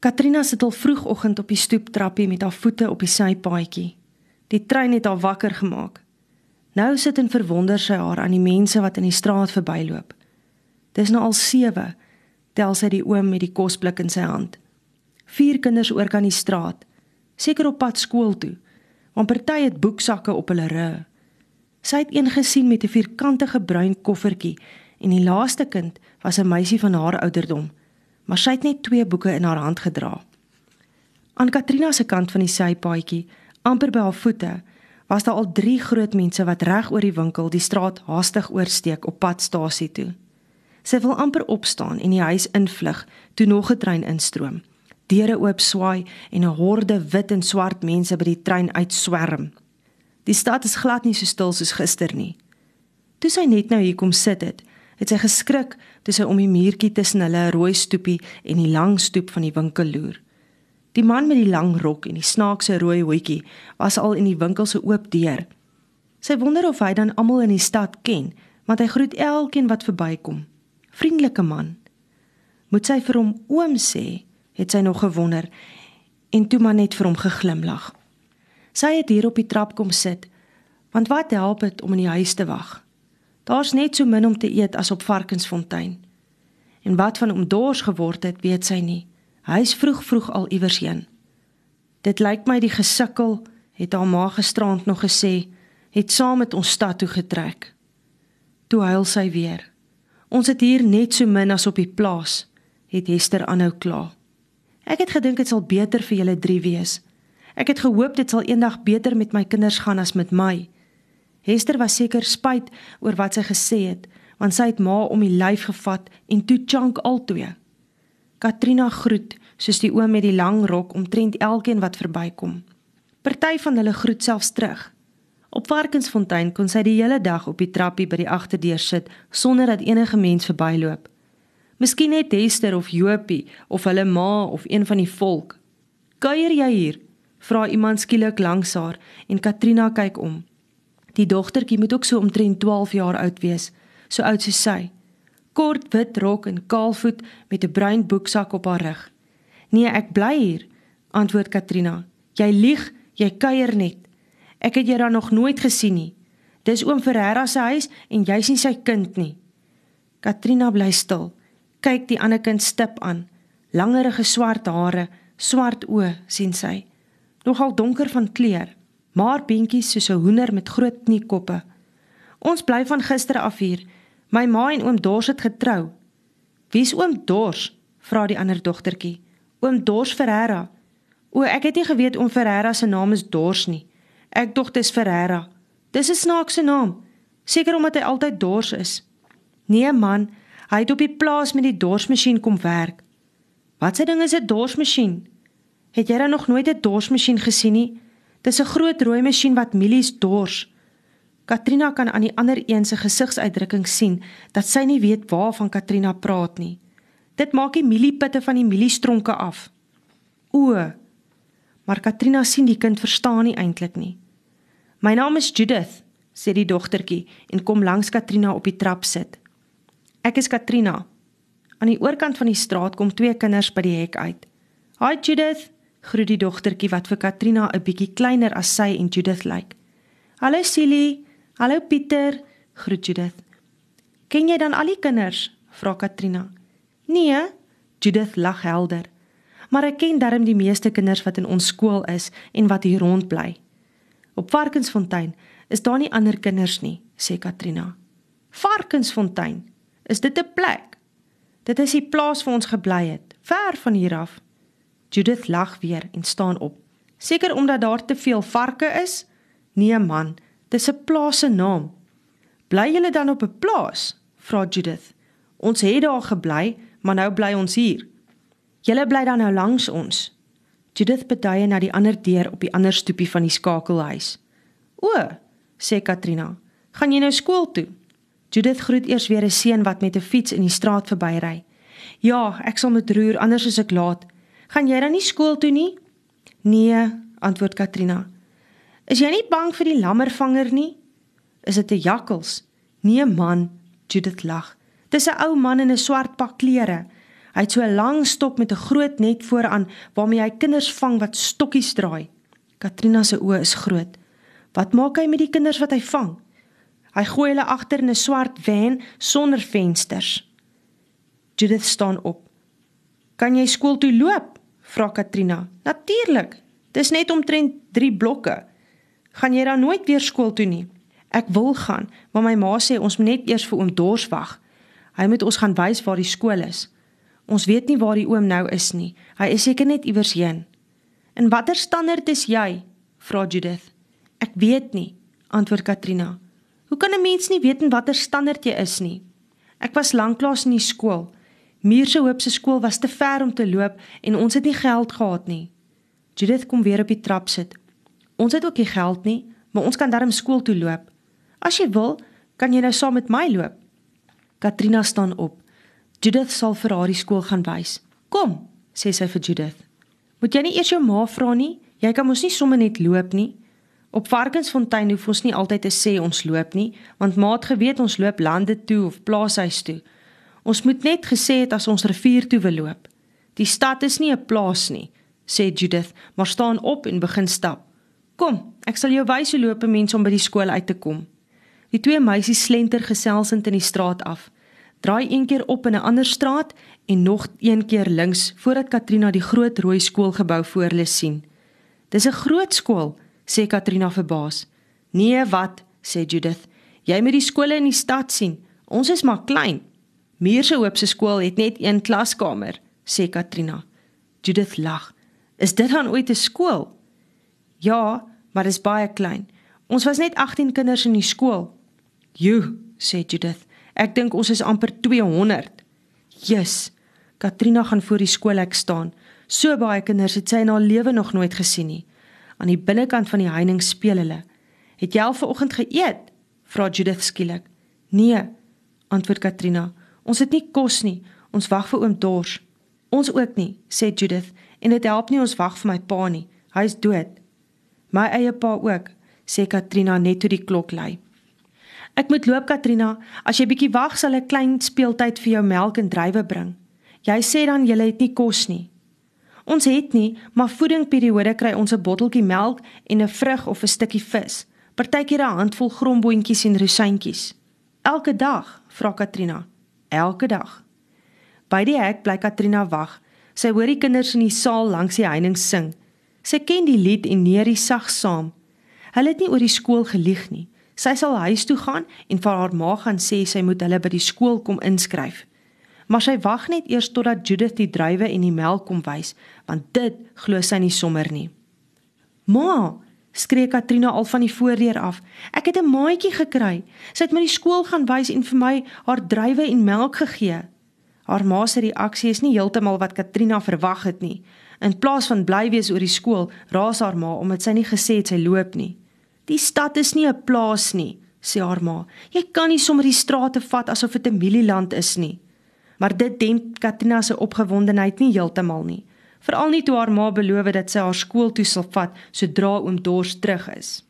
Katrina sit al vroegoggend op die stoeptrappie met haar voete op die sypaadjie. Die trein het haar wakker gemaak. Nou sit en verwonder sy haar aan die mense wat in die straat verbyloop. Dis nou al 7, tel sy die oom met die kosblik in sy hand. Vier kinders oor kan die straat, seker op pad skool toe, want party het boeksakke op hulle rug. Sy het een gesien met 'n vierkantige bruin koffertjie en die laaste kind was 'n meisie van haar ouderdom maar sy het net twee boeke in haar hand gedra. Aan Katrina se kant van die sypaadjie, amper by haar voete, was daar al 3 groot mense wat reg oor die winkel die straat haastig oorsteek op pad stasie toe. Sy wil amper opstaan en die huis invlug toe nog 'n trein instroom. Deure oop swaai en 'n horde wit en swart mense by die trein uitswerm. Die stad is glad nie so stil soos gister nie. Toe sy net nou hier kom sit het, het sy geskrik toe sy om die muurtjie tussen hulle rooi stoepie en die lang stoep van die winkel loer. Die man met die lang rok en die snaakse rooi hoedjie was al in die winkel se oop deur. Sy wonder of hy dan almal in die stad ken, want hy groet elkeen wat verbykom. Vriendelike man. Moet sy vir hom oom sê, het sy nog gewonder en toe maar net vir hom geglimlag. Sy het hier op die trap kom sit, want wat help dit om in die huis te wag? Daar's net so min om te eet as op Varkensfontein. En wat van hom dors geword het, weet sy nie. Hy's vroeg vroeg al iewers heen. Dit lyk my die gesukkel, het haar ma gisterand nog gesê, het saam met ons stad toe getrek. Toe huil sy weer. Ons het hier net so min as op die plaas, het Hester aanhou kla. Ek het gedink dit sal beter vir julle drie wees. Ek het gehoop dit sal eendag beter met my kinders gaan as met my. Hester was seker spyt oor wat sy gesê het, want sy het ma om die lyf gevat en toe chunk albei. Katrina groet soos die oom met die lang rok omtrent elkeen wat verbykom. Party van hulle groet selfs terug. Op Varkensfontein kon sy die hele dag op die trappie by die agterdeur sit sonder dat enige mens verbyloop. Miskien net Hester of Jopie of hulle ma of een van die volk. "Kuier jy hier?" vra iemand skielik langs haar en Katrina kyk om. Die dogtertjie moet ook so omtrent 12 jaar oud wees, so oud soos sy. Kort wit rok en kaalvoet met 'n bruin boeksak op haar rug. "Nee, ek bly hier," antwoord Katrina. "Jy lieg, jy kuier net. Ek het jou daar nog nooit gesien nie. Dis oom Ferreira se huis en jy sien sy kind nie." Katrina bly stil. Kyk die ander kind stip aan. Langerige swart hare, swart oë, sien sy. Nogal donker van kleur maar beentjies soos 'n hoender met groot kniekoppe. Ons bly van gister af hier. My ma en oom Dors het getrou. Wie's oom Dors? vra die ander dogtertjie. Oom Dors Ferreira. O, ek het nie geweet oom Ferreira se naam is Dors nie. Ek dink dit is Ferreira. Dis 'n snaakse naam. Seker omdat hy altyd dors is. Nee man, hy het op die plaas met die dorsmasjien kom werk. Wat se ding is 'n dorsmasjien? Het jy dan nog nooit 'n dorsmasjien gesien nie? Dis 'n groot rooi masjien wat mielies dors. Katrina kan aan die ander een se gesigsuitdrukking sien dat sy nie weet waarvan Katrina praat nie. Dit maak die mieliepitte van die mieliestronke af. O. Maar Katrina sien die kind verstaan nie eintlik nie. My naam is Judith, sê die dogtertjie en kom langs Katrina op die trap sit. Ek is Katrina. Aan die oorkant van die straat kom twee kinders by die hek uit. "Hi Judith," groet die dogtertjie wat vir Katrina 'n bietjie kleiner as sy en Judith lyk. "Hallo Silly, hallo Pieter," groet Judith. "Ken jy dan al die kinders?" vra Katrina. "Nee," Judith lag helder. "Maar ek ken darm die meeste kinders wat in ons skool is en wat hier rond bly." Op Varkensfontein is daar nie ander kinders nie, sê Katrina. Varkensfontein, is dit 'n plek? Dit is die plaas waar ons gebly het, ver van hier af. Judith lag weer en staan op. Seker omdat daar te veel varke is? Nee man, dis 'n plaas se naam. Bly julle dan op 'n plaas? vra Judith. Ons het daar gebly, maar nou bly ons hier. Julle bly dan nou langs ons. Judith beduie na die ander deur op die ander stoepie van die skakelhuis. O, sê Katrina, gaan jy nou skool toe? Judith groet eers weer 'n seun wat met 'n fiets in die straat verbyry. Ja, ek sal met roer anders as ek laat. Gaan jy dan nie skool toe nie? Nee, antwoord Katrina. Is jy nie bang vir die lammervanger nie? Is dit 'n jakkals? Nee man, Judith lag. Dis 'n ou man in 'n swart pak klere. Hy het so 'n lang stok met 'n groot net vooraan waarmee hy kinders vang wat stokkies draai. Katrina se oë is groot. Wat maak hy met die kinders wat hy vang? Hy gooi hulle agter in 'n swart van sonder vensters. Judith staan op. "Kan jy skool toe loop?" Vra Katrina. "Natuurlik. Dis net omtrent 3 blokke. Gaan jy dan nooit weer skool toe nie?" "Ek wil gaan, maar my ma sê ons moet net eers vir oom Dors wag. Hy moet ons gaan wys waar die skool is." Ons weet nie waar die oom nou is nie. Hy is seker net iewers heen. "In watter standaard is jy?" vra Judith. "Ek weet nie," antwoord Katrina. "Hoe kan 'n mens nie weet in watter standaard jy is nie?" "Ek was lanklaas in die skool. Muurse Hoop se skool was te ver om te loop en ons het nie geld gehad nie." Judith kom weer op die trap sit. "Ons het ook nie geld nie, maar ons kan darm skool toe loop. As jy wil, kan jy nou saam met my loop." Katrina staan op. Judith sal vir haar die skool gaan wys. Kom, sê sy vir Judith. Moet jy nie eers jou ma vra nie? Jy kan mos nie sommer net loop nie. Op Varkensfontein hoef ons nie altyd te sê ons loop nie, want ma het geweet ons loop lande toe of plaashuis toe. Ons moet net gesê het as ons rivier toe wil loop. Die stad is nie 'n plaas nie, sê Judith, maar staan op en begin stap. Kom, ek sal jou wys hoe loop 'n mens om by die skool uit te kom. Die twee meisies slenter geselsend in die straat af draai een keer op in 'n ander straat en nog een keer links voordat Katrina die groot rooi skoolgebou voor hulle sien. Dis 'n groot skool, sê Katrina verbaas. Nee, wat? sê Judith. Jy moet die skole in die stad sien. Ons is maar klein. Muurse Hoop se skool het net een klaskamer, sê Katrina. Judith lag. Is dit dan ooit 'n skool? Ja, maar dit is baie klein. Ons was net 18 kinders in die skool. Jo, sê Judith. Ek dink ons is amper 200. Jesus. Katrina gaan voor die skoolhek staan. So baie kinders het sy in haar lewe nog nooit gesien nie. Aan die binnekant van die heining speel hulle. Het jy al vanoggend geëet? Vra Judith skielik. Nee, antwoord Katrina. Ons het nie kos nie. Ons wag vir oom Dors. Ons ook nie, sê Judith. En dit help nie ons wag vir my pa nie. Hy is dood. My eie pa ook, sê Katrina net toe die klok lui. Ek moet loop Katrina, as jy bietjie wag sal ek klein speeltyd vir jou melk en druiwe bring. Jy sê dan jy het nie kos nie. Ons het nie, maar voedingperiode kry ons 'n botteltjie melk en 'n vrug of 'n stukkie vis. Partykeer 'n handvol gromboontjies en rosientjies. Elke dag, vra Katrina. Elke dag. By die hek bly Katrina wag. Sy hoor die kinders in die saal langs die heining sing. Sy ken die lied en neerie sag saam. Hulle het nie oor die skool gelieg nie. Sy sal huis toe gaan en vir haar ma gaan sê sy moet hulle by die skool kom inskryf. Maar sy wag net eers totdat Judith die druiwe en die melk kom wys, want dit glo sy nie sommer nie. Ma, skree Katrina al van die voordeur af. Ek het 'n maatjie gekry. Sy het my die skool gaan wys en vir my haar druiwe en melk gegee. Haar ma se reaksie is nie heeltemal wat Katrina verwag het nie. In plaas van bly wees oor die skool, raas haar ma omdat sy nie gesê het sy loop nie. Die stad is nie 'n plaas nie, sê haar ma. Jy kan nie sommer die strate vat asof dit 'n mielieland is nie. Maar dit demp Katrina se opgewondenheid nie heeltemal nie. Veral nie toe haar ma beloof het dat sy haar skool toe sal vat sodra oom Dors terug is.